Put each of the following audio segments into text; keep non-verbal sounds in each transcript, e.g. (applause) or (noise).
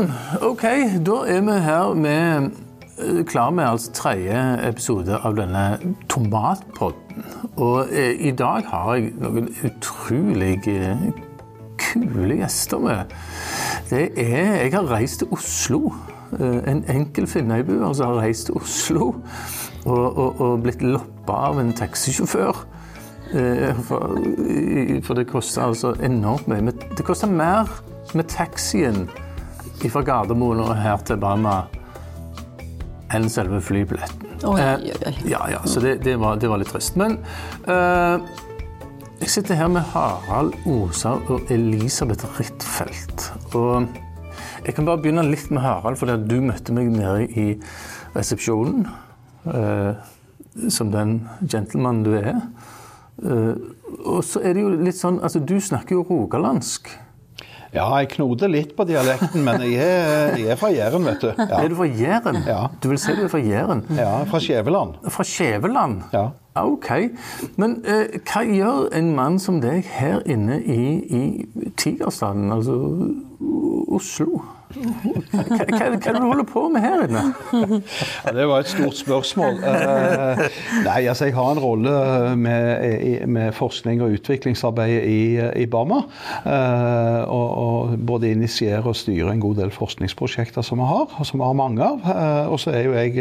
Sånn, OK. Da er vi her med eh, klar med altså tredje episode av denne tomatpodden. Og eh, i dag har jeg noen utrolig eh, kule gjester med. Det er Jeg har reist til Oslo. Eh, en enkel finnøybuer som har reist til Oslo og, og, og blitt loppa av en taxisjåfør. Eh, For, for det koster altså enormt mye. Det koster mer med taxien fra Gardermoen og her til Bama enn selve flybilletten. Oi, Eh, oi, oi. Ja, ja, så det, det, var, det var litt trist. Men eh, jeg sitter her med Harald Osa og Elisabeth Rittfeldt. Og jeg kan bare begynne litt med Harald, for du møtte meg nede i resepsjonen. eh, som den gentleman du er. Eh, og så er det jo litt sånn Altså, du snakker jo rogalandsk. Ja, jeg knoter litt på dialekten, men jeg er, jeg er fra Jæren, vet du. Ja. Er du fra Jæren? Ja. Du vil si du er fra Jæren? ja, Fra Skjæveland. Fra Skjæveland? Ja. OK. Men eh, hva gjør en mann som deg her inne i, i Tigerstaden, altså Oslo? Hva, er det du holder på med her inne? Ja, det var et stort spørsmål. Uh, eh, nei, altså jeg har en rolle eh, med, med forskning og utviklingsarbeid i, i Bama. Uh, eh, og, og både initiere og styre en god del forskningsprosjekter som vi har, og som vi har mange av. Uh, og så er jo jeg,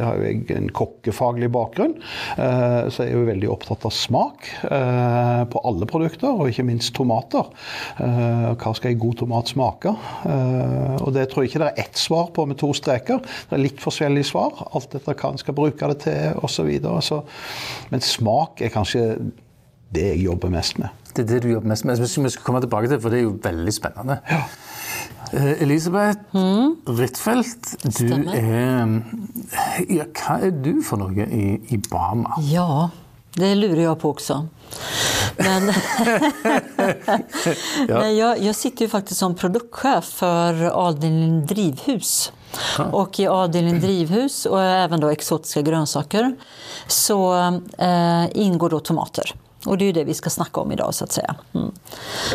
har jo jeg en kokkefaglig bakgrunn, så jeg er jo veldig opptatt av smak på alle produkter, og ikke minst tomater. Eh, hva skal en god tomat smake? Eh, og det tror jeg ikke det er ett svar på med to streker. Det er litt forskjellige svar. Alt etter hva en skal bruke det til osv. Så videre. så, men smak er kanskje det jeg jobber mest med. Det er det du jobber mest med. Vi skal komme tilbake til, for det er jo veldig spennende. Eh, Elisabeth Rittfeldt, du Stemmer. er ja, Hva er du for noe i, i Bama? Ja, det lurar jag på också. Men (laughs) (laughs) Nej, jag, jag sitter ju faktiskt som produktchef för avdelningen drivhus. Och i avdelningen drivhus och även då exotiska grönsaker så eh, ingår då tomater. Och det är ju det vi ska snacka om idag så att säga. Mm.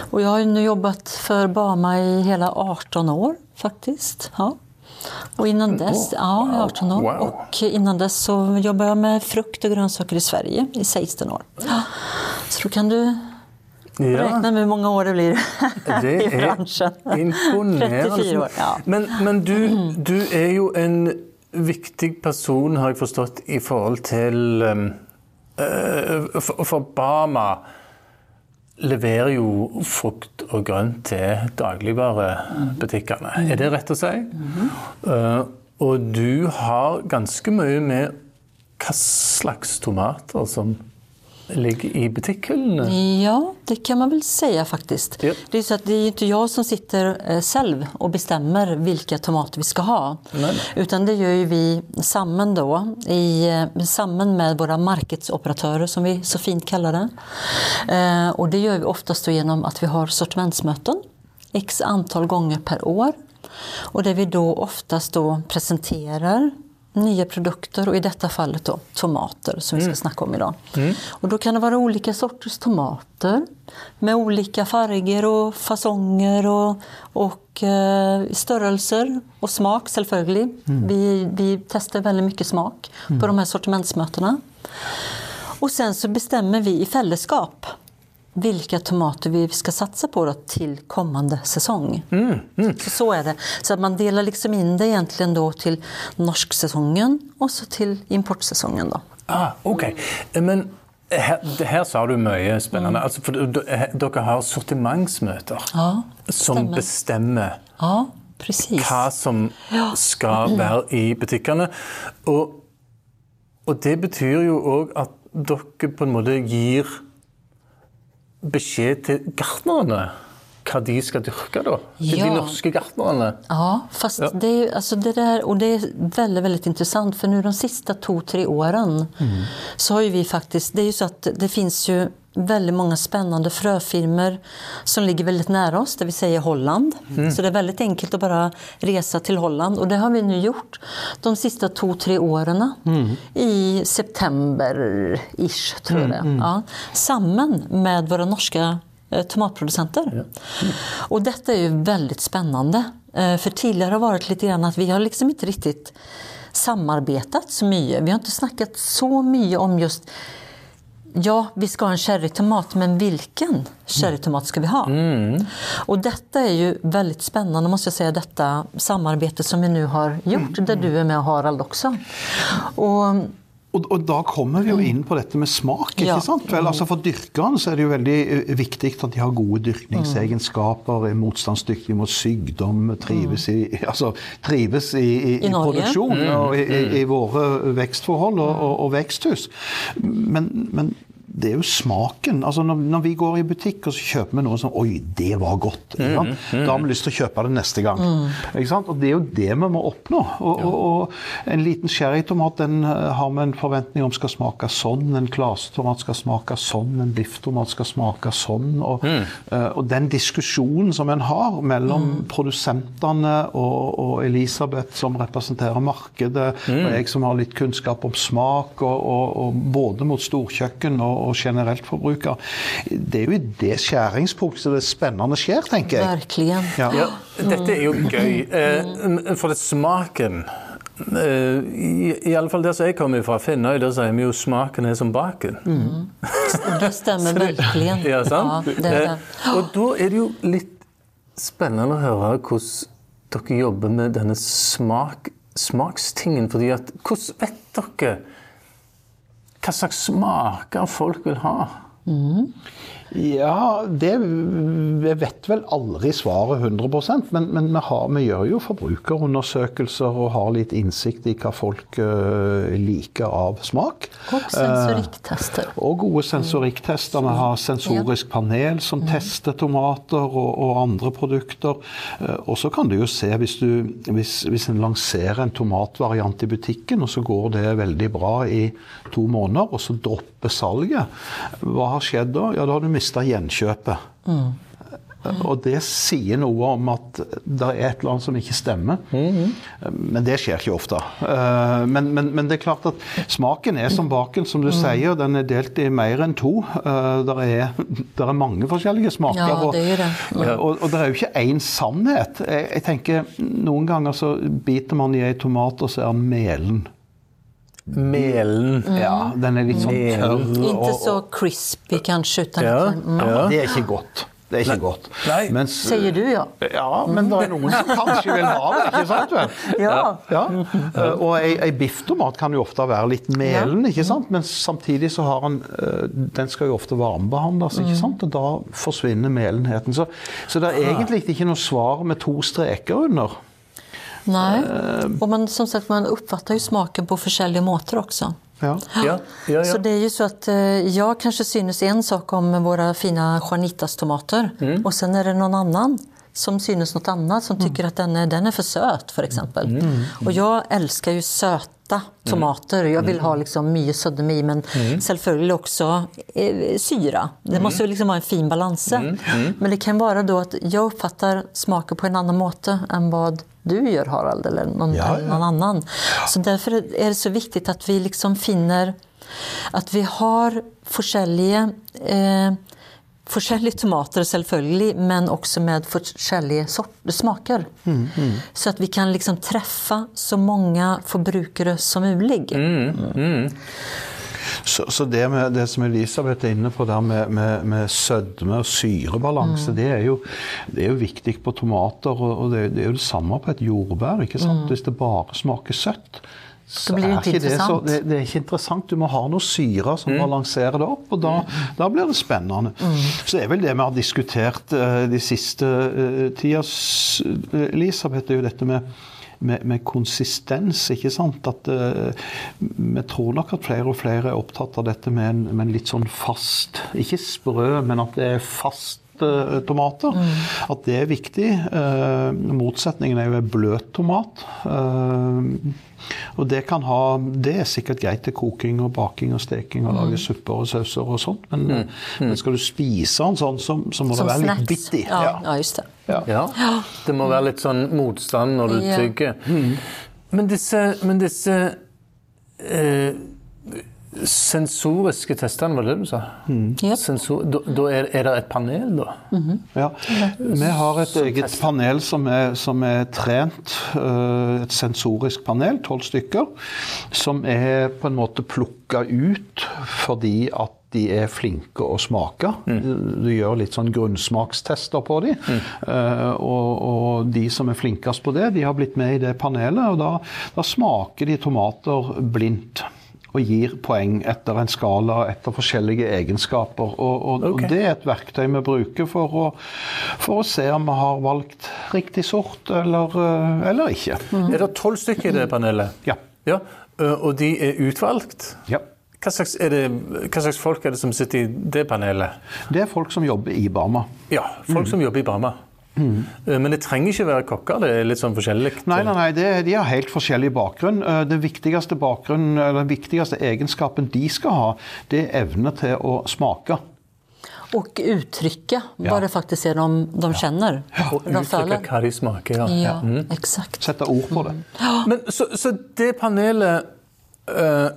Och jag har nu jobbat för Bama i hela 18 år faktiskt. Ja. Och innan dess, ja, i 18 år. Wow. Och innan dess så jobbade jag med frukt och grönsaker i Sverige i 16 år. Så då kan du räkna med hur många år det blir Det (laughs) i branschen. imponerende. 34 år, ja. Men, men du, du er jo en viktig person, har jeg forstått, i forhold til um, eh, for, for Bama leverer jo frukt og grønt til dagligvarebutikkene. Er det rett å si? Eh, og du har ganske mye med hva slags tomater som ligger i butikkhyllene. Ja, det kan man väl säga faktiskt. Ja. Det är så att det är inte jag som sitter eh, själv och bestämmer vilka tomater vi ska ha. Nej. Utan det gör ju vi samman då, i, eh, samman med våra marknadsoperatörer som vi så fint kallar det. Eh, och det gör vi oftast då genom att vi har sortimentsmöten x antal gånger per år. Och där vi då oftast då presenterar nya produkter och i detta fallet då tomater som vi ska snacka om idag. Och då kan det vara olika sorters tomater med olika färger och fasonger och, och eh, störelser och smak självföljd. Vi, vi testar väldigt mycket smak på de här sortimentsmötena. Och sen så bestämmer vi i fällskap vilka tomater vi ska satsa på då till kommande säsong. Så, så är det. Så att man delar liksom in det egentligen då till norsksäsongen och så till importsäsongen. Då. Ah, ok. Men her, det her sa du mye spennende. Altså, for d- dere har sortimentsmøter Ja, som stämmer. bestemmer Ja, precis. hva som skal være i butikkene. Og, og det betyr jo òg at dere på en måte gir beskjed til gartnerne hva de skal dyrke, da. Til de Ja. norske gartnerne. Ja, fast Ja. det är alltså det där, och det är väldigt, väldigt intressant för nu de sista två, tre åren så har ju vi faktiskt, det är ju så att det finns ju väldigt många spännande fröfirmor som ligger väldigt nära oss, det vill säga Holland. Så det är väldigt enkelt att bara resa till Holland och det har vi nu gjort de sista två, tre åren i september-ish tror jag det är. ja, Samman med våra norska eh, tomatproducenter. Och detta är ju väldigt spännande. Eh, För tidigare har det varit lite grann att vi har liksom inte riktigt samarbetat så mycket. Vi har inte snackat så mycket om just Ja, vi ska ha en cherrytomat, men vilken cherrytomat ska vi ha? Och detta är ju väldigt spännande, måste jag säga, detta samarbete som vi nu har gjort, där du är med och Harald också. Och Og, og da kommer vi jo inn på dette med smak. ikke Ja. sant? Vel, altså For dyrkerne så er det jo veldig eh, viktig at de har gode dyrkningsegenskaper, er motstandsdyktige mot sykdom, trives i, altså, trives i, i, i, produksjon og i, i, i våre vekstforhold og, og, og veksthus. Men, men det er jo smaken. altså når, når vi går i butikk og så kjøper vi noe som Oi, det var godt. ikke sant? Da har vi lyst til å kjøpe det gang. ikke sant? Og Det er jo det vi må oppnå. Og, og, og En liten cherrytomat den eh, har vi en forventning om skal smake sånn. En klasetomat skal smake sånn. En bifftomat skal smake sånn. Og, eh, og den diskusjonen som en har mellom produsentene og, og Elisabeth som representerer markedet, og jeg som har litt kunnskap om smak, og både mot storkjøkken og, og generelt forbruker, det er jo i det skjæringspunktet det spennende skjer, tenker jeg. verkligen. Ja. Ja, dette er jo gøy. Eh, For det smaken eh, i, I alle fall der som jeg kommer fra, Finnøy, der sier vi jo 'smaken er som baken'. Och det stämmer (laughs) verkligen. Ja, sant? Ja, det är det. Eh, Og da er det jo litt spennende å høre hvordan dere jobber med denne smak, smakstingen. fordi at Hvordan vet dere hva slags smaker folk vil ha? Mm. Ja, det vet vel aldri svaret 100% men, men vi, har, vi gjør jo forbrukerundersøkelser og har litt innsikt i hva folk eh, liker av smak. Och sensoriktester. Og gode sensorikktester. Vi har sensorisk panel som tester tomater og, og andre produkter. Eh, Og så kan du jo se, hvis, du, hvis, hvis en lanserer en tomatvariant i butikken, og så går det veldig bra i to måneder, og så dropper salget, hva har skjedd da? Ja, da har du mista gjenkjøpet. Og det sier noe om at det er et eller annet som ikke stemmer. Men det skjer ikke ofte. Eh, Men, men, men det er klart at smaken er som baken, som du sier. Den er delt i mer enn to. Der er, der er mange forskjellige smaker. Ja, og- det det. og, og, og det er jo ikke én sannhet. Jeg, jeg tenker, Noen ganger så biter man i ei tomat, og så er den melen. Melen. Ja, Den sånn tørr. og- Inte så crispy kanske, utan Ja, lite, mm. ja. Det er ikke godt. Det er ikke godt. Nei. Mens, Säger du ja? Ja, men det er noen som kanskje vil ha det, ikke sant? vel? Ja. Ja. Eh, Og ei, ei bifftomat kan jo ofte være litt melen, ikke sant? men samtidig så har den eh, Den skal jo ofte varmebehandles, ikke sant? og da forsvinner melenheten. Så, så det er egentlig ikke noe svar med to streker under. Nej. Eh. Och man, som sagt, man uppfattar ju smaken på olika måter också. Ja. Ja, ja, Så ja. det är ju så att eh, jag kanske synes en sak om våra fina Juanitas-tomater Mm. och sen är det någon annan som synes något annat som tycker att den är, den är för söt för exempel. Mm. Och jag älskar ju söta tomater. Jag vill ha liksom mycket södme i men Mm. självföljd också eh, syra. Det måste ju liksom vara en fin balans. Mm. Men det kan vara då att jag uppfattar smaken på en annan måte än vad du gör Harald eller någon, Ja, ja. någon annan. Så därför är det så viktigt att vi liksom finner att vi har forskjellige eh, forskjellige tomater selvfølgelig, men også med forskjellige sort, smaker. Så at vi kan liksom treffe så mange forbrukere som mulig. Så, så det, med, det som Elisabeth er inne på der med, med, med sødme og syrebalanse, det, er jo, det er jo viktig på tomater. Og, og det, det er jo det samme på et jordbær. ikke sant? Hvis det bare smaker søtt, så blir det er ikke det, så, interessant. det, det er ikke interessant. Du må ha noe syre som balanserer det opp, og da, da blir det spennende. Så det er vel det vi har diskutert eh, de siste uh, tida, s- Elisabeth, er jo dette med med, med konsistens, ikke sant? At eh, Vi tror nok at flere og flere er opptatt av dette med en, med en litt sånn fast Ikke sprø, men at det er fast eh, tomater. At det er viktig. Eh, motsetningen er jo en bløt tomat. Eh, og det kan ha Det er sikkert greit til koking og baking og steking og lage supper og sauser og sånt, men, men skal du spise den sånn, så, så må Som det være litt snacks. bitt i. Ja, ja, just det. Ja. Ja. Det må være litt sånn motstand når du Ja. tygger. Men disse, men disse eh, sensoriske testene, var det det du sa? Japp. Sensor, da da er, er det et panel, da? Ja. Vi har et eget panel som er, som er trent, øh, et sensorisk panel, tolv stykker, som er på en måte plukka ut fordi at de er flinke å smake. Du, du gjør litt sånn grunnsmakstester på dem. Eh, og, og de som er flinkest på det, de har blitt med i det panelet. Og da, da smaker de tomater blindt. Og gir poeng etter en skala etter forskjellige egenskaper. Og, og, Ok. og det er et verktøy vi bruker for å, for å se om vi har valgt riktig sort eller, øh, eller ikke. Er det tolv stykker i det panelet? Ja. Ja, ø, Og de er utvalgt? ja. Hva slags, er det, hva slags folk er det som sitter i det panelet? Det er folk som jobber i Barma. Ja, folk som jobber i Barma. Ø, Men det trenger ikke være kokker, det er litt sånn forskjellig. Nei, nei, nei det, de har helt forskjellig bakgrunn. Eh, Det viktigste bakgrunn, eller den viktigste egenskapen de skal ha, det er evne til å smake. Och uttrycka vad det faktiskt är de, de känner. Og de uttrykke hva de smaker. Ja. Ja, exakt. Sette ord på det. Men så, så det panelet ø,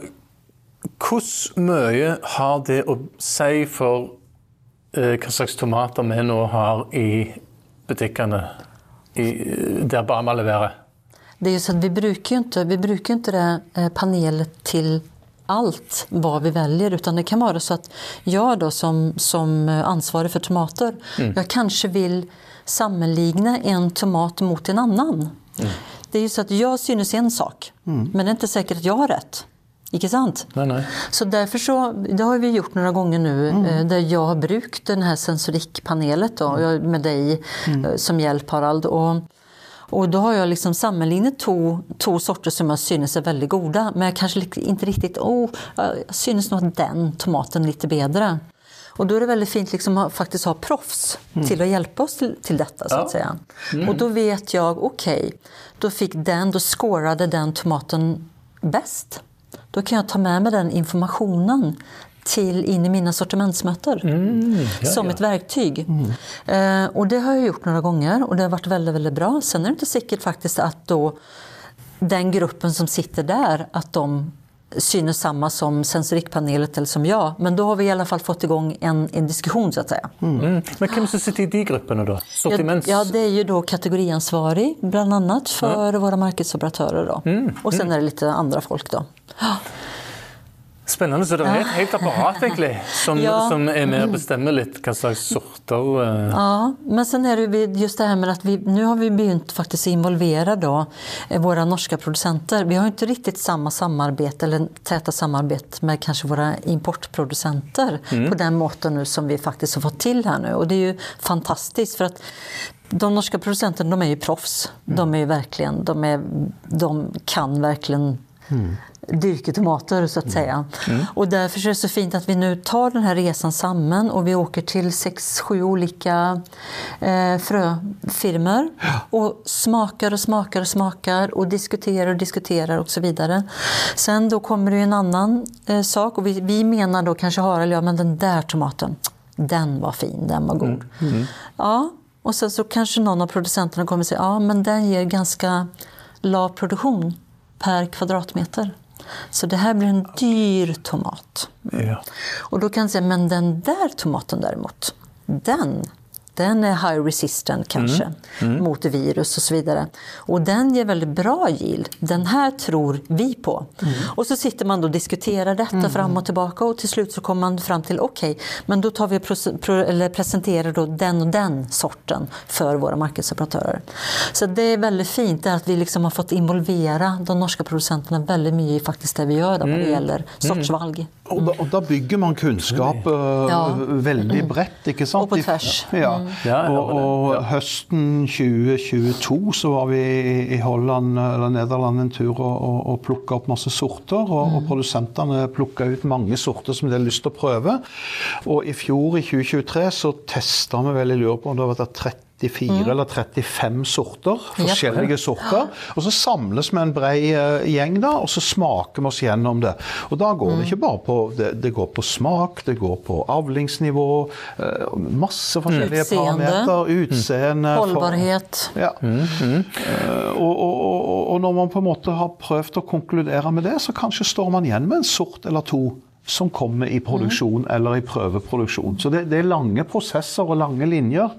Hvordan mye har det å si for ø, hva slags tomater vi nå har i butikkene i, der Barma leverer? Det är ju så att vi brukar ju inte, vi brukar inte det eh, panelet till allt vad vi väljer utan det kan vara så att jag då som, som eh, ansvarig för tomater, jag kanske vill sammanligna en tomat mot en annan. Det är ju så att jag synes en sak, men det är inte säkert att jag har rätt. Icke sant? Nei, nei. Så därför så, det har vi gjort några gånger nu eh, där jag har brukt den här sensorikpanelet då, jag- med dig eh, som hjälp Harald. Och, och då har jag liksom sammanlignet två, två sorter som jag synes är väldigt goda men jag kanske inte riktigt, oh, jag synes nog den tomaten lite bättre. Och då är det väldigt fint liksom att faktiskt ha proffs till att hjälpa oss till, till detta så Ja. att säga. Och då vet jag, okej, då fick den, då scorade den tomaten bäst. Då kan jag ta med mig den informationen till in i mina sortimentsmöten som ett verktyg. Eh, och det har jag gjort några gånger och det har varit väldigt, väldigt bra. Sen är det inte säkert faktiskt att då den gruppen som sitter där, att de synes samma som sensorikpanelet eller som jag. Men då har vi i alla fall fått igång en, en diskussion så att säga. Mm. Men hvem som sitter i de gruppene, da? Sortiments... Ja, det är ju då kategoriansvarig bland annat för våra marknadsoperatörer. Då. Och sen är det lite andra folk då. Spennende. Så det er et helt apparat egentlig, som, Ja. som er med og bestemmer litt hva slags sorter eh, Ja, men sen är det ju just det här med att vi, nu har vi begynt faktiskt involvera då eh, våra norska producenter. Vi har ju inte riktigt samma samarbete eller täta samarbete med kanske våra importproducenter på den måten nu som vi faktiskt har fått till här nu. Och det är ju fantastiskt för att de norska producenterna de är ju proffs. De är ju verkligen, de, är, de kan verkligen dyrke tomater så att säga. Och därför är det så fint att vi nu tar den här resan samman och vi åker till sex, sju olika eh, fröfirmor och smakar och smakar och smakar och diskuterar och diskuterar och så vidare. Sen då kommer det en annan eh, sak och vi, vi menar då kanske Harald, ja men den där tomaten, den var fin, den var god. Ja, och sen så kanske någon av producenterna kommer säga, ja men den ger ganska lav produktion per kvadratmeter. Så det här blir en dyr tomat. ja. Och då kan jag säga, men den där tomaten däremot, den, den är high resistant kanske mot virus och så vidare. Och den ger väldigt bra yield. Den här tror vi på. Och så sitter man då och diskuterar detta fram och tillbaka och till slut så kommer man fram till okej, men då tar vi eller presenterar då den och den sorten för våra marknadsoperatörer. Så det är väldigt fint att vi liksom har fått involvera de norska producenterna väldigt mycket i faktiskt det vi gör då, vad det gäller sortsvalg. Og da, og da bygger man kunnskap øh, Ja. veldig bredt, ikke sant? Og på tvers. Ja. Ja, og, og høsten 2022 så var vi i- Holland eller Nederland en tur og, og, og plukka opp masse sorter. Og, Mm. og produsentene plukka ut mange sorter som de hadde lyst til å prøve. Og i fjor, i 2023, så testa vi vel, jeg lurer på om det var 34 eller 35 sorter. Forskjellige sorter. Og så samles vi en brei eh, gjeng da, og så smaker vi oss gjennom det. Og da går det ikke bare på det, det går på smak, det går på avlingsnivå, eh, masse forskjellige Utseende. parametere. Utseende. for- Hållbarhet. ja. Eh, og, og, og, og når man på en måte har prøvd å konkludere med det, så kanskje står man igjen med en sort eller to som kommer i produksjon eller i prøveproduksjon. Så det, det er lange prosesser og lange linjer.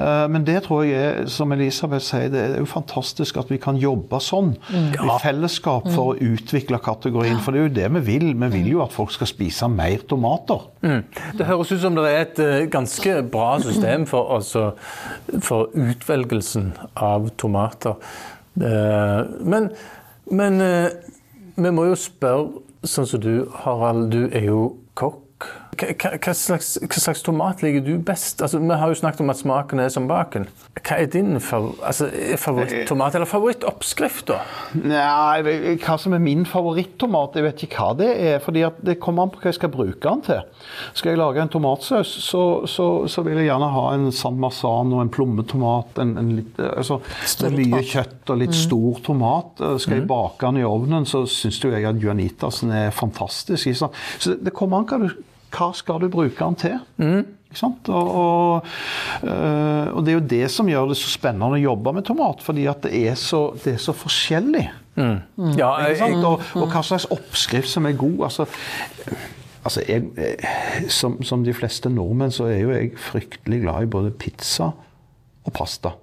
Eh, men det tror jeg er, som Elisabeth sier, det er jo fantastisk at vi kan jobbe sånn i fellesskap for å utvikle kategorien. For det er jo det vi vil. Vi vil jo at folk skal spise mer tomater. Det høres ut som det er et eh, ganske bra system for, altså, for utvelgelsen av tomater. Eh, Men, men vi må jo spørre, sånn som du, Harald, du er jo kokk. Hva, slags, tomat liker du best? Altså, vi har jo snakket om at smaken er som baken. Hva er din favor altså, favoritttomat, eller favorittoppskrift, da? Nei, hva som er min favorittomat, jeg vet ikke hva det er. fordi det kommer an på hva jeg skal bruke den til. Skal jeg lage en tomatsaus, så, så, så vil jeg gjerne ha en San Marzano, en plommetomat, en, en litt, altså, med mye kjøtt og litt stor tomat. Eh, Skal jeg bake den i ovnen, så syns jo jeg at Juanitasen er fantastisk. Så det, kommer an hva du hva skal du bruke den til? Sant? Og, og, øh, og det er jo det som gjør det så spennende å jobbe med tomat, fordi at det er så, det er så forskjellig. Ja, Ikke jeg, sant? Og, og hva slags oppskrift som er god. Altså, altså jeg, eh, som, som de fleste nordmenn så er jo jeg fryktelig glad i både pizza og pasta.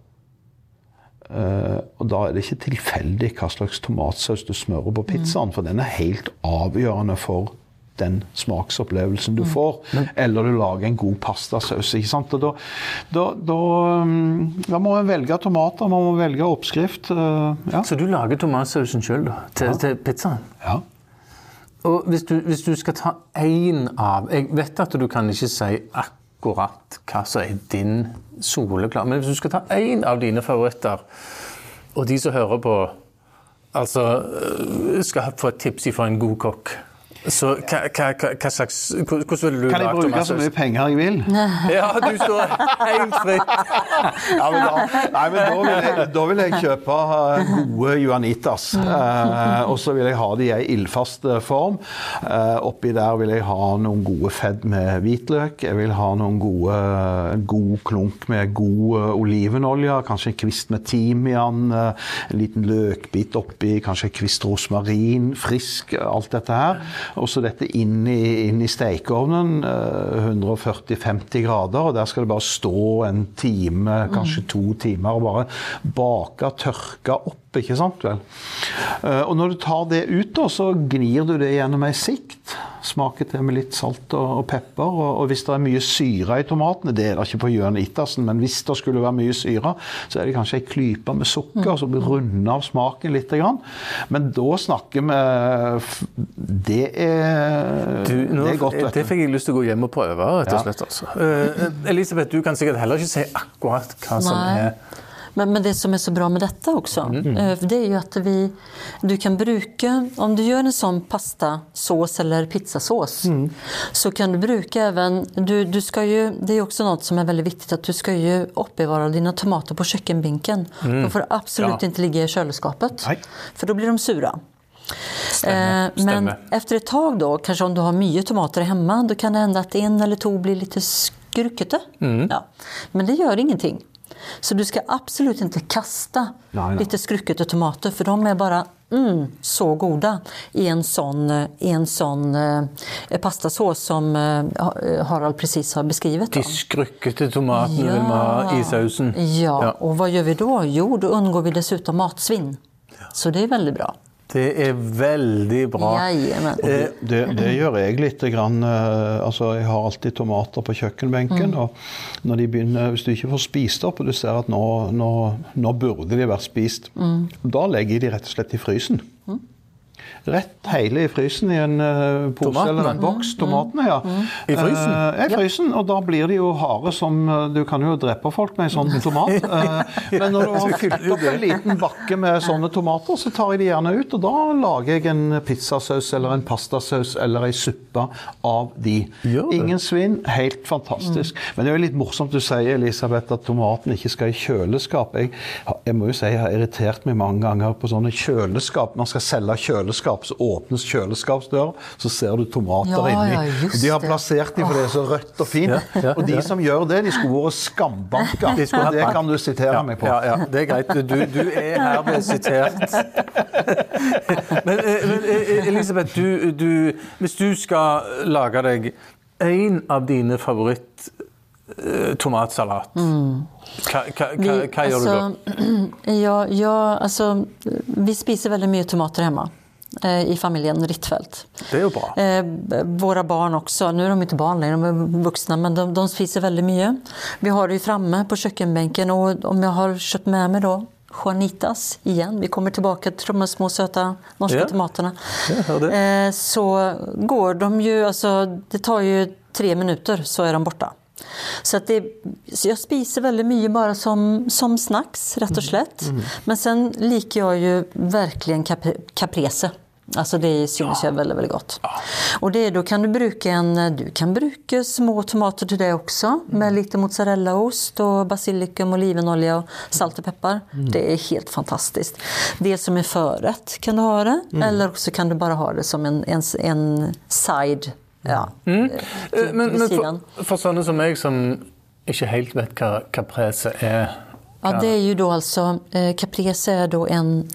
Eh, og da er det ikke tilfeldig hva slags tomatsaus du smører på pizzaen, for den er helt avgjørende for den smaksopplevelsen du får. Eller du lager en god pastasaus. ikke sant? Og da, da, da, um, da må man velge tomater, man må velge oppskrift. eh, ja. så du lager tomatsausen sjøl til, til pizzaen? ja. Og hvis du, hvis du skal ta én av Jeg vet at du kan ikke si akkurat hva som er din soleklar, men hvis du skal ta én av dine favoritter, og de som hører på, altså øh, skal få et tips fra en god kokk så hva, hva, slags Hvordan ville du Kan jeg bruke så mye penger jeg vil? (laughs) Ja, du står helt fritt. Ja, men da, nei, men da, vil jeg, da vil jeg kjøpe eh, gode Juanitas. Eh, og så vil jeg ha de i ei ildfast eh, form. Eh, oppi der vil jeg ha noen gode fedd med hvitløk. Jeg vil ha noen gode, en god klunk med god eh, olivenolje. Kanskje en kvist med timian. eh, en liten løkbit oppi. Kanskje en kvist rosmarin. Frisk. eh, Alt dette her. Og så dette inn i, inn i stekeovnen. eh, 140-50 grader. Og der skal det bare stå en time, kanskje to timer, og bare bake, tørke opp. Ikke sant vel? Eh, Og når du tar det ut, da, så gnir du det gjennom ei sikt. Smaker til med litt salt og, og pepper. Og, og hvis det er mye syre i tomatene, det er det ikke på Jørn Ittersen, men hvis det skulle være mye syre, så er det kanskje ei klype med sukker som runder av smaken litt. Grann. Men da snakker vi Det er, Du, nå, det er godt, vet det du. fikk jeg lyst til å gå hjem og prøve, rett og slett. Altså. Eh, Elisabeth, du kan sikkert heller ikke si akkurat hva som Nej. er Men, men det som är så bra med detta också, eh, det är ju att vi, du kan bruka, om du gör en sån pastasås eller pizzasås, så kan du bruka även, du, du ska ju, det är också något som är väldigt viktigt, att du ska ju uppbevara dina tomater på kökkenbänken. De får absolut Ja. inte ligga i kylskåpet, Nej. för då blir de sura. Stämmer, Eh, Men stämmer. efter ett tag då, kanske om du har mycket tomater hemma, då kan det hända att en eller två blir lite skrukete. Ja. Men det gör ingenting. Så du ska absolut inte kasta Nej, nej. lite skruckete tomater för de är bara mm, så goda i en sån, eh, i en sån eh, pastasås som eh, Harald precis har beskrivit. De då. skrukkete tomatene vil vi ha i sausen. Ja, Ja. och vad gör vi då? Jo, då undgår vi dessutom matsvinn. Så det är väldigt bra. Det er veldig bra. Jajamän. Eh, Det, det gjør jeg litt. Grann, eh, altså jeg har alltid tomater på kjøkkenbenken. og når de begynner, Hvis du ikke får spist opp, og du ser at nå, nå, nå burde de vært spist, da legger jeg de rett og slett i frysen. Rett hele i frysen i en eh, pose Tomatene? eller en boks. Tomatene, ja. I frysen? Eh, I frysen, og da blir de jo harde som eh, Du kan jo drepe folk med en sånn tomat. (laughs) Eh, men når du har fylt opp en liten bakke med sånne tomater, så tar jeg de gjerne ut, og da lager jeg en pizzasaus eller en pastasaus eller ei suppe av de. Ingen svinn, helt fantastisk. Men det er jo litt morsomt du sier, Elisabeth, at tomaten ikke skal i kjøleskap. Jeg, jeg må jo si jeg har irritert meg mange ganger på sånne kjøleskap. Man skal selge kjøleskap kjøleskap, så åpnes kjøleskapsdøra, så ser du tomater Ja, inni. ja, de har plassert dem for det er så rødt og fint. Ja, ja, og de ja. som gjør det, de skulle vært skambanka. De Det kan du sitere Ja, meg på. ja, ja, det er greit. Du, du er herved sitert. (laughs) Men, eh, men eh, Elisabeth, du, du, hvis du skal lage deg en av dine favoritt-tomatsalat, hva, hva, hva, hva gjør du da? alltså, (clears throat) ja, ja, alltså, vi spiser väldigt mycket tomater hemma eh, i familjen Rittfeldt. Det jo bra. Eh, våra barn också, nu är de inte barn längre, de är vuxna, men de, de spiser väldigt mycket. Vi har det ju framme på kökkenbänken och om jag har köpt med mig då Juanitas igen, vi kommer tillbaka till de små söta norska Ja. tomaterna. Det. Eh, så går de ju, alltså det tar ju tre minuter så är de borta. Så, att det, så jag spiser väldigt mycket bara som, som snacks, rätt och slätt. Men sen liker jag ju verkligen capre, caprese. Alltså det syns ju väldigt, väldigt gott. Och det, då kan du bruka en, du kan bruka små tomater till det också. Med lite mozzarellaost och basilikum, olivenolja och salt och peppar. Det är helt fantastiskt. Det som är förrätt kan du ha det. Eller också kan du bara ha det som en, en, en side. Ja, Eh, vid Men, men sidan. for, for sånne som meg, som ikke helt vet hva caprese er Ja, det är ju då alltså, eh, caprese är då en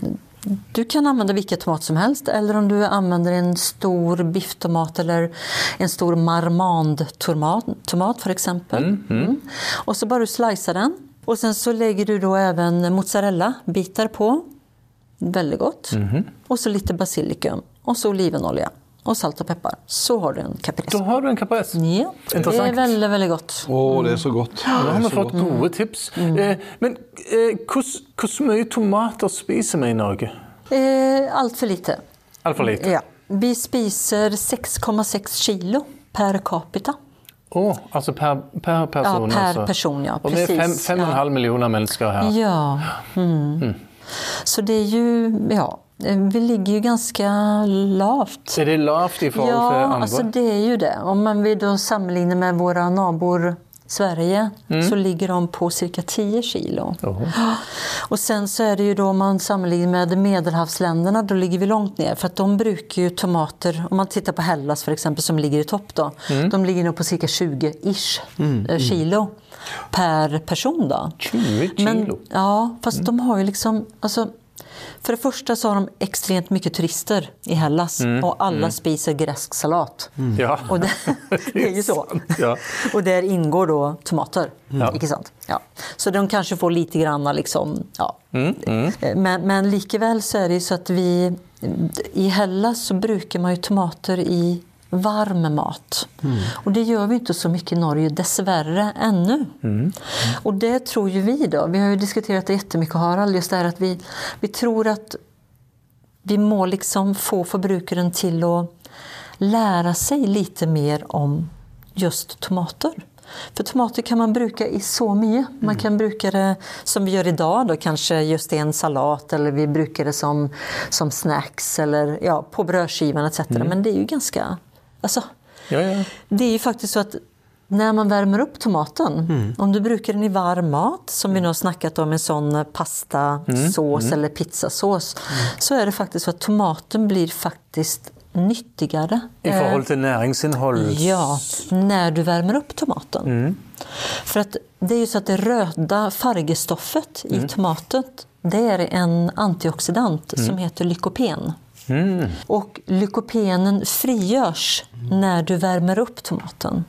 du kan använda vilka tomater som helst eller om du använder en stor bifftomat eller en stor marmande-tomat tomat för exempel. Mm. Och så bara du slicear den och sen så lägger du då även mozzarella-bitar på. Väldigt gott. Och så lite basilikum och så olivenolja och salt och peppar. Så har du en caprese. Da har du en caprese. Ja, det är väldigt, väldigt gott. Å, det er så godt. Nå har Det vi er så fått gode tips. Eh, men eh, hvor mye tomater spiser vi i Norge? Eh, allt för lite. Altfor lite. Ja. Vi spiser 6,6 kilo per capita. Å, altså per, per person? Ja, per altså. person, ja. Precis. fem og en Ja. halv millioner mennesker her. Ja. Mm. Så det är ju, ja, eh, vi ligger ju ganska lavt. Er det lavt i til Ja, andre? alltså det är ju det. Om man vill då sammanligna med våra nabor Sverige så ligger de på cirka 10 kilo. Oho. (gasps) Och sen så är det ju då om man sammanlignar med medelhavsländerna, då ligger vi långt ner. För att de brukar ju tomater, om man tittar på Hellas för exempel som ligger i topp då. De ligger nog på cirka 20-ish eh, kilo per person då. 20 Men, kilo? ja, fast de har ju liksom, alltså, för det första så har de extremt mycket turister i Hellas och alla spiser gresk salat. Ja. Och det, (laughs) (laughs) det är ju så. ja. Och där ingår då tomater. Ja. Inte sant? Ja. Så de kanske får lite grann liksom, ja. Mm, Men, men likväl så är det ju så att vi, i Hellas så brukar man ju tomater i varm mat. Och det gör vi inte så mycket i Norge, dessvärre, ännu. Och det tror ju vi då, vi har ju diskuterat det jättemycket Harald, just det här att vi, vi tror att vi må liksom få förbrukaren till att lära sig lite mer om just tomater. För tomater kan man bruka i så mycket. Man kan bruka det som vi gör idag, då, kanske just i en salat eller vi brukar det som, som snacks eller ja, på brödskivan etc. Men det är ju ganska... Alltså, Ja, ja. det är ju faktiskt så att när man värmer upp tomaten, om du brukar den i varm mat, som vi nu har snackat om en sån pastasås eller pizzasås, så är det faktiskt så att tomaten blir faktiskt nyttigare. I Eh, forhold til næringsinnhold? Ja, när du värmer upp tomaten. För att det är ju så att det röda färgstoffet i tomaten, det är en antioxidant som heter lykopen. Och lykopenen frigörs när du värmer upp tomaten.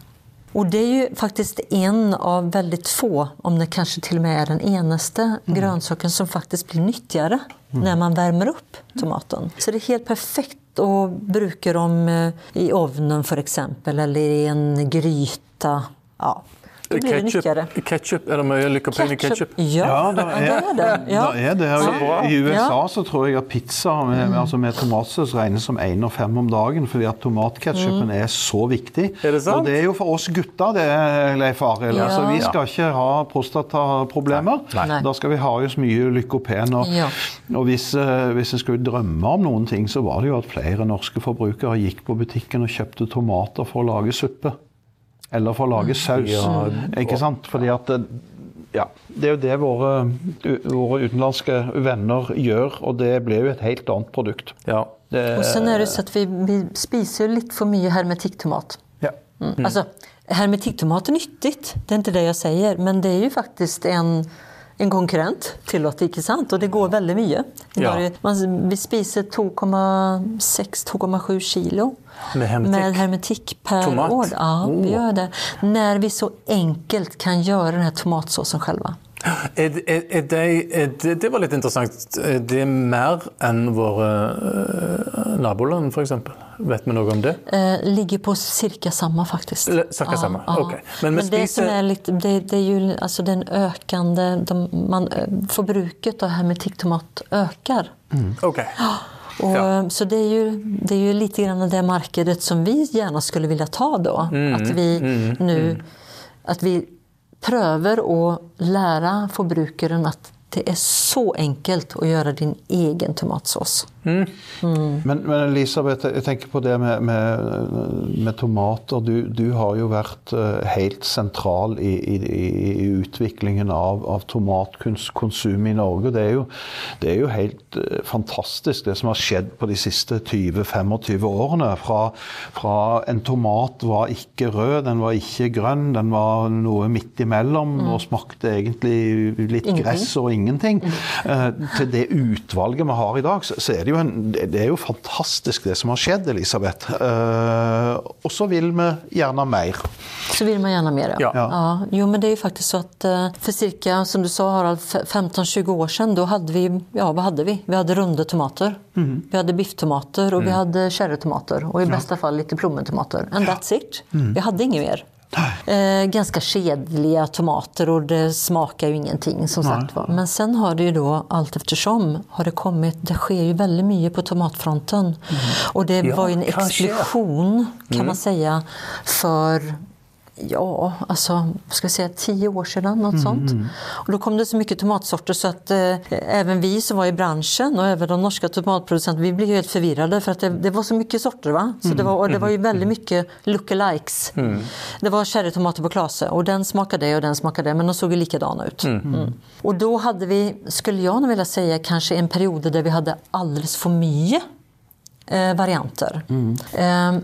Och det är ju faktiskt en av väldigt få, om det kanske till och med är den enaste grönsaken som faktiskt blir nyttigare när man värmer upp tomaten. Så det är helt perfekt att bruka dem eh, i ugnen för exempel eller i en gryta. Ja, då blir det nyttigare. Ketchup, ketchup, er det mye lykkopinn i ketchup? Ja, Ja, det er det. Ja. det er det. I- bra. I USA så tror jeg at pizza med, med, altså med tomatsaus regnes som én og fem om dagen, fordi at tomatketchupen er så viktig. Er det sant? Og det er jo for oss gutter, det, Leif Arild. Ja. Altså, vi skal ikke ha prostataproblemer. Nei. Nei. Da skal vi ha så mye lykopen. Og, Ja. og hvis, eh, hvis en skulle drømme om noen ting, så var det jo at flere norske forbrukere gikk på butikken og kjøpte tomater for å lage suppe. Eller for å lage saus. Ja. Ikke sant? Fordi at det- ja, Det er jo det våre, våre utenlandske venner gjør, og det ble jo et helt annet produkt. Ja. Det, Och sen är det så att vi, vi spiser ju lite för mycket hermetiktomat. ja. Mm. Alltså, hermetiktomat är nyttigt, det är inte det jag säger, men det är ju faktiskt en, en konkurrent till oss, inte sant? Och det går väldigt mycket. Ja. Man, vi spiser 2,6-2,7 kilo Med hermetik? med hermetik per Tomat? år. Ja, vi Oh. gör det. När vi så enkelt kan göra den här tomatsåsen själva. Er, er, er det, er det, det var litt interessant. Er det mer enn våre uh, naboland, f.eks.? Vet vi noe om det? Eh, ligger på cirka samma faktiskt. Eller cirka samma, okej. Men Men, vi det spiser- som är lite, det, det är ju alltså den ökande, de, man, eh, förbruket av hermetiktomat ökar. OK. Och, Ja. Så det är, ju, det är ju lite grann det markedet som vi gärna skulle vilja ta då. Mm, Att vi nu att vi prövar att lära förbrukaren att det är så enkelt att göra din egen tomatsås. Men, men Elisabeth, jeg tenker på det med, med, med tomater. Du, du har jo vært eh, helt sentral i, i, i utviklingen av, av tomatkonsum i Norge. Det er, jo, det er jo helt eh, fantastisk det som har skjedd på de siste 20-25 årene. Fra, fra en tomat var ikke rød, den var ikke grønn, den var noe midt imellom og smakte egentlig litt Ingenting. gress og ingenting. Eh, til det utvalget vi har i dag, så, er det jo en, det er jo fantastisk det som har skjedd, Elisabeth. Eh, og så vil vi gjerne mer. Så vill man gärna mer. Ja. Ja. Jo, men det är ju faktiskt så att eh, för cirka, som du sa Harald, f- 15-20 år sedan, då hade vi, ja vad hade vi? Vi hade runda tomater. Vi hade bifftomater och vi hade cherrytomater och i bästa fall lite plommontomater. And that's it. Vi hade inget mer. Eh, ganska kedliga tomater och det smakar ju ingenting som sagt var. Men sen har det ju då allt eftersom har det kommit, det sker ju väldigt mycket på tomatfronten. Och det Ja, var ju en kanske. explosion kan man säga för Ja, alltså, ska jag säga, tio år sedan, något sånt. Och då kom det så mycket tomatsorter så att eh, även vi som var i branschen och även de norska tomatproducenterna, vi blev helt förvirrade för att det, det var så mycket sorter. va? Så det, var, och det var ju väldigt mycket lookalikes. Det var cherrytomater på klase och den smakade det och den smakade det, men de såg ju likadana ut. Mm. Och då hade vi, skulle jag nog vilja säga, kanske en period där vi hade alldeles för mycket eh, varianter. Eh,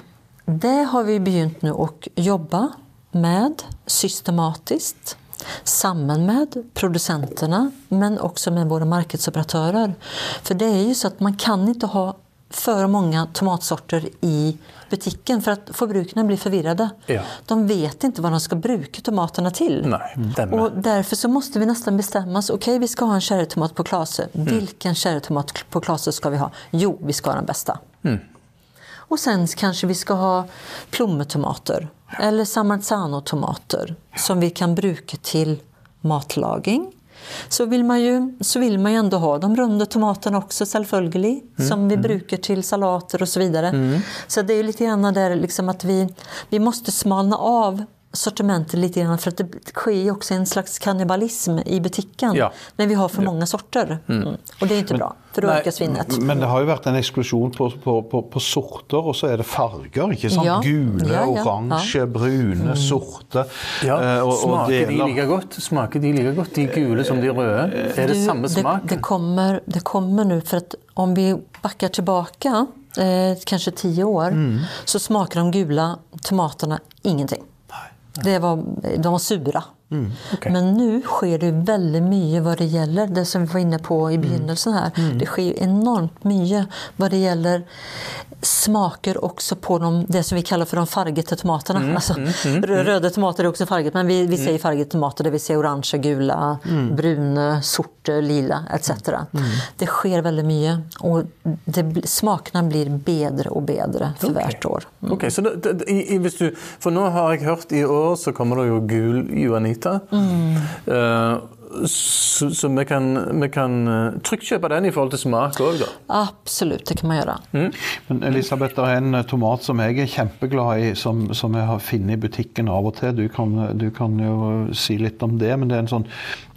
det har vi begynt nu att jobba med systematiskt samman med producenterna men också med våra marknadsoperatörer. För det är ju så att man kan inte ha för många tomatsorter i butiken för att förbrukarna blir förvirrade. Ja. De vet inte vad de ska bruka tomaterna till. Nej. Och därför så måste vi nästan bestämma oss. Okej, vi ska ha en cherrytomat på klase. Vilken cherrytomat på klase ska vi ha? Jo, vi ska ha den bästa. Och sen kanske vi ska ha plommotomater eller samarzano-tomater som vi kan bruka till matlagning. Så vill man ju, så vill man ju ändå ha de runda tomaterna också självföljeligt som vi brukar till salater och så vidare. Så det är lite grann där liksom att vi, vi måste smalna av sortimentet lite grann för att det sker ju också en slags kannibalism i butiken Ja. när vi har för många sorter. Mm. Och det är inte bra, för då Nej, ökar svinnet. Men det har jo vært en eksplosjon på, på, på, på sorter, og så er det farger. ikke sant? Ja. Gule, Ja, ja. oransje, brune, sorte. Ja, eh, og- og Smaker de deler- like godt? Smaker de like godt, de gule som de røde? Er det Du, samme smak? Det, det, kommer, det kommer nu, för att om vi backar tillbaka eh, kanske tio år Mm. så smakar de gula tomaterna ingenting. Det var, de var sura. Mm, okej. Men nu sker det väldigt mycket vad det gäller det som vi var inne på Mm. i begynnelsen här. Det sker enormt mycket vad det gäller smaker också på de, det som vi kallar för de fargete tomaterna. Mm, Alltså, rö- Röda tomater är också farget, men vi, vi säger fargete tomater, det vill säga orangea, gula, Mm. bruna, sorte, lila etc. Det sker väldigt mycket och det, smakerna blir bedre och bedre för hvert år. Ok, så det, det, i, i, hvis du, For nå har jeg hørt i år så kommer det jo gul Juanita. Eh, så så vi, kan, vi kan eh, kjøpe den i forhold til smak da. Absolut, det kan man göra. Men Elisabeth, det er en eh, tomat som jeg er kjempeglad i, som, som jeg har funnet i butikken av og til. Du kan, du kan jo si litt om det, men det er en sånn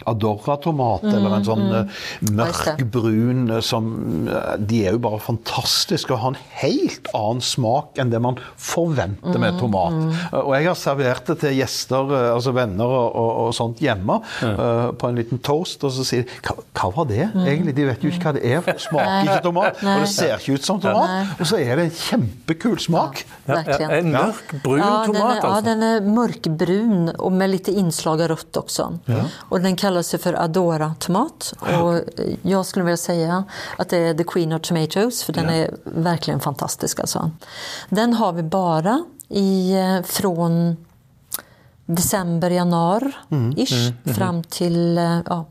Adorra-tomat, eller en sånn eh, Just mørk det. brun eh, som eh, De er jo bare fantastiske og har en helt annen smak enn det man forventer med tomat. Eh, Og jeg har servert det til gjester, eh, altså venner og, og, og sånt hjemme, eh, på en liten toast, og så sier de hva, hva var det egentlig? De vet jo ikke hva det er. for Det smaker ikke tomat, Nei. og det ser ikke ut som tomat. Og så er det en kjempekul smak. Ja, Verkligen. en mörk brun tomat är, ja, den är mörkbrun och med lite inslag av rött också. Och den kallas ju för Adora-tomat. Och jag skulle vilja säga att det är the queen of tomatoes, för den är verkligen fantastisk. Alltså. Den har vi bara i, eh, från december, januari ish, fram till eh, ja,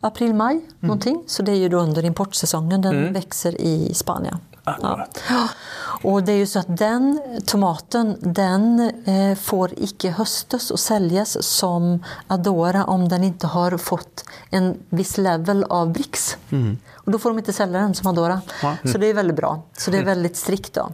april, maj någonting. Så det är ju då under importsäsongen. Den växer i Spanien. Akkurat. Ja. (gasps) Och det är ju så att den tomaten den eh, får icke höstas och säljas som Adora om den inte har fått en viss level av Brix. Och då får de inte sälja den som Adora. Så det är väldigt bra. Så det är väldigt strikt. Då.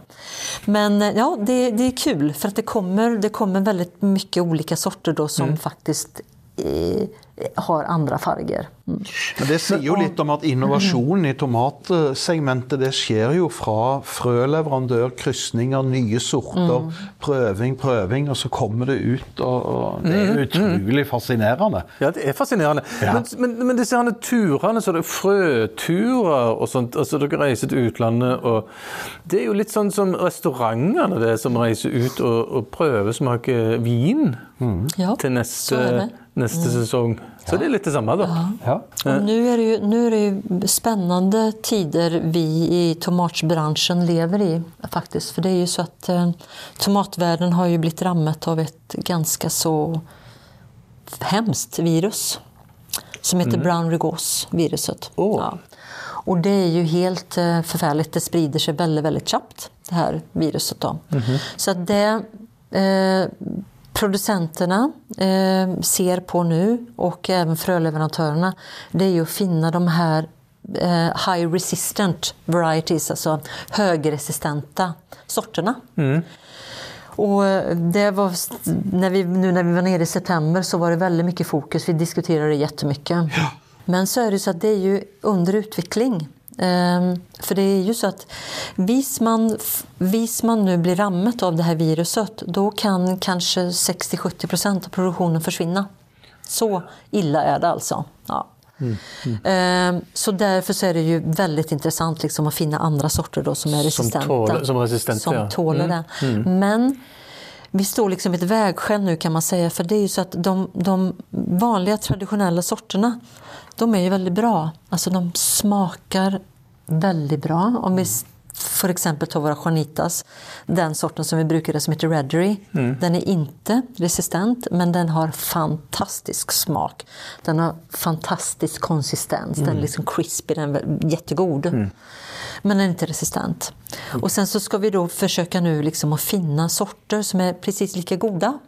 Men eh, ja, det, det är kul för att det kommer, det kommer väldigt mycket olika sorter då som faktiskt eh, har andra färger. Mm. Men Det sier jo litt om at innovasjonen i tomatsegmentet det skjer jo fra frøleverandør, krysninger, nye sorter, prøving, prøving, og så kommer det ut. og, og Det er utrolig fascinerende. Ja, det er fascinerende. Ja. Men, men, men disse turene, så det er frøturer og sånt, altså dere reiser til utlandet og Det er jo litt sånn som restaurantene det som reiser ut och, och prøvesmaker vin Ja, til neste, det. neste säsong. Så det är lite samma då. Ja. Och nu, är det ju, nu är det ju spännande tider vi i tomatbranschen lever i faktiskt. För det är ju så att eh, tomatvärlden har ju blivit rammat av ett ganska så hemskt virus. Som heter brown rugose viruset. Åh. Ja. Och det är ju helt eh, förfärligt. Det sprider sig väldigt, väldigt snabbt, det här viruset. Då. Så att det eh, producenterna eh, ser på nu och även fröleverantörerna, det är ju att finna de här eh, high resistant varieties, alltså högresistenta sorterna. Och det var, när vi, nu när vi var nere i september så var det väldigt mycket fokus. Vi diskuterade det jättemycket. Men så är det så att det är ju under utveckling. Ehm, för det är ju så att vis man, vis man nu blir rammet av det här viruset då kan kanske 60-70% av produktionen försvinna. Så illa är det alltså. Ja. Ehm, Så därför så är det ju väldigt intressant liksom att finna andra sorter då som är Som resistenta. tål- som resistenta, Som ja. tåler det. Men vi står liksom ett vägskäl nu kan man säga. För det är ju så att de, de vanliga traditionella sorterna, de är ju väldigt bra. Alltså de smakar väldigt bra. Om vi för exempel tar våra Juanitas, den sorten som vi brukar som heter Reddery. Den är inte resistent men den har fantastisk smak. Den har fantastisk konsistens, den är liksom crispy, den är jättegod. Men den är inte resistent. Och sen så ska vi då försöka nu liksom att finna sorter som är precis lika goda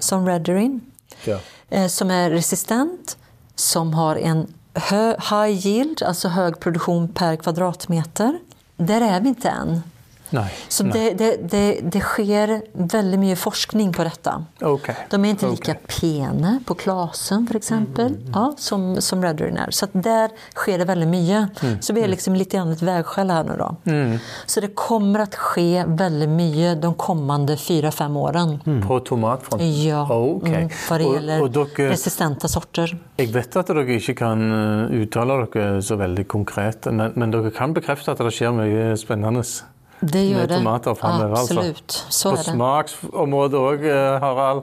som Redderin. Ja. Eh, som är resistent, som har en high yield, alltså hög produktion per kvadratmeter. Där är vi inte än. Nej. Så nej. det, det, det, det sker väldigt mycket forskning på detta. Okej. De är inte lika pena på klasen för exempel, ja, som, som Redderin är. Så att där sker det väldigt mycket. Så vi är liksom lite grann ett vägskäl här nu då. Så det kommer att ske väldigt mycket de kommande fyra, fem åren. På tomatfronten? Ja, Ok. mm, vad det gäller og dere- resistenta sorter. Jeg vet at dere ikke kan eh, uttale dere så veldig konkret, men, men dere kan bekrefte at det skjer mye spennende Det gör med det. tomater framover. Absolut, så På är det. smaksområdet òg, Harald.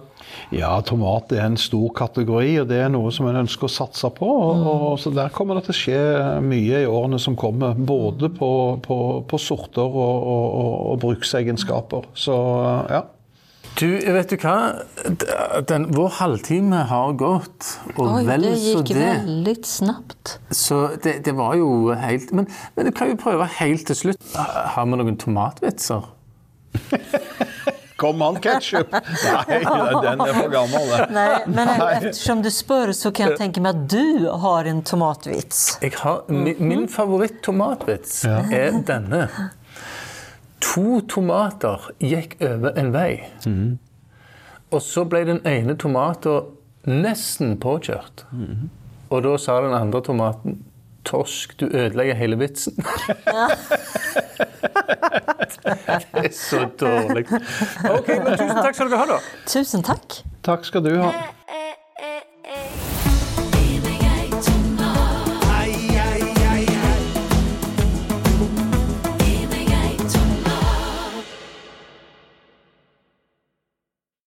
Ja, tomat er en stor kategori, og det er noe som en ønsker å satse på. Og, og, så Der kommer det til å skje mye i årene som kommer. Både på, på, på sorter og, og, og, og bruksegenskaper. Så ja. Du, vet du hva? Den, vår halvtime har gått, og Oj, det så gick det. väldigt snabbt. Så det, det var jo helt Men, men du kan jo prøve helt til slutt. Har vi noen tomatvitser? (laughs) Kom an, ketsjup! Nei, (laughs) den for gammel. den. Nej, men eftersom du spör så kan jag tänka mig att du har en tomatvits. Jeg har, min, min favoritt-tomatvits er denne. To tomater gikk over en vei. Og så ble den ene tomaten nesten påkjørt. Og da sa den andre tomaten Torsk, du ødelegger hele vitsen. (laughs) det er så dårlig. (laughs) Ok, men Tusen takk skal dere ha, da. Tusen tack! Takk skal du ha.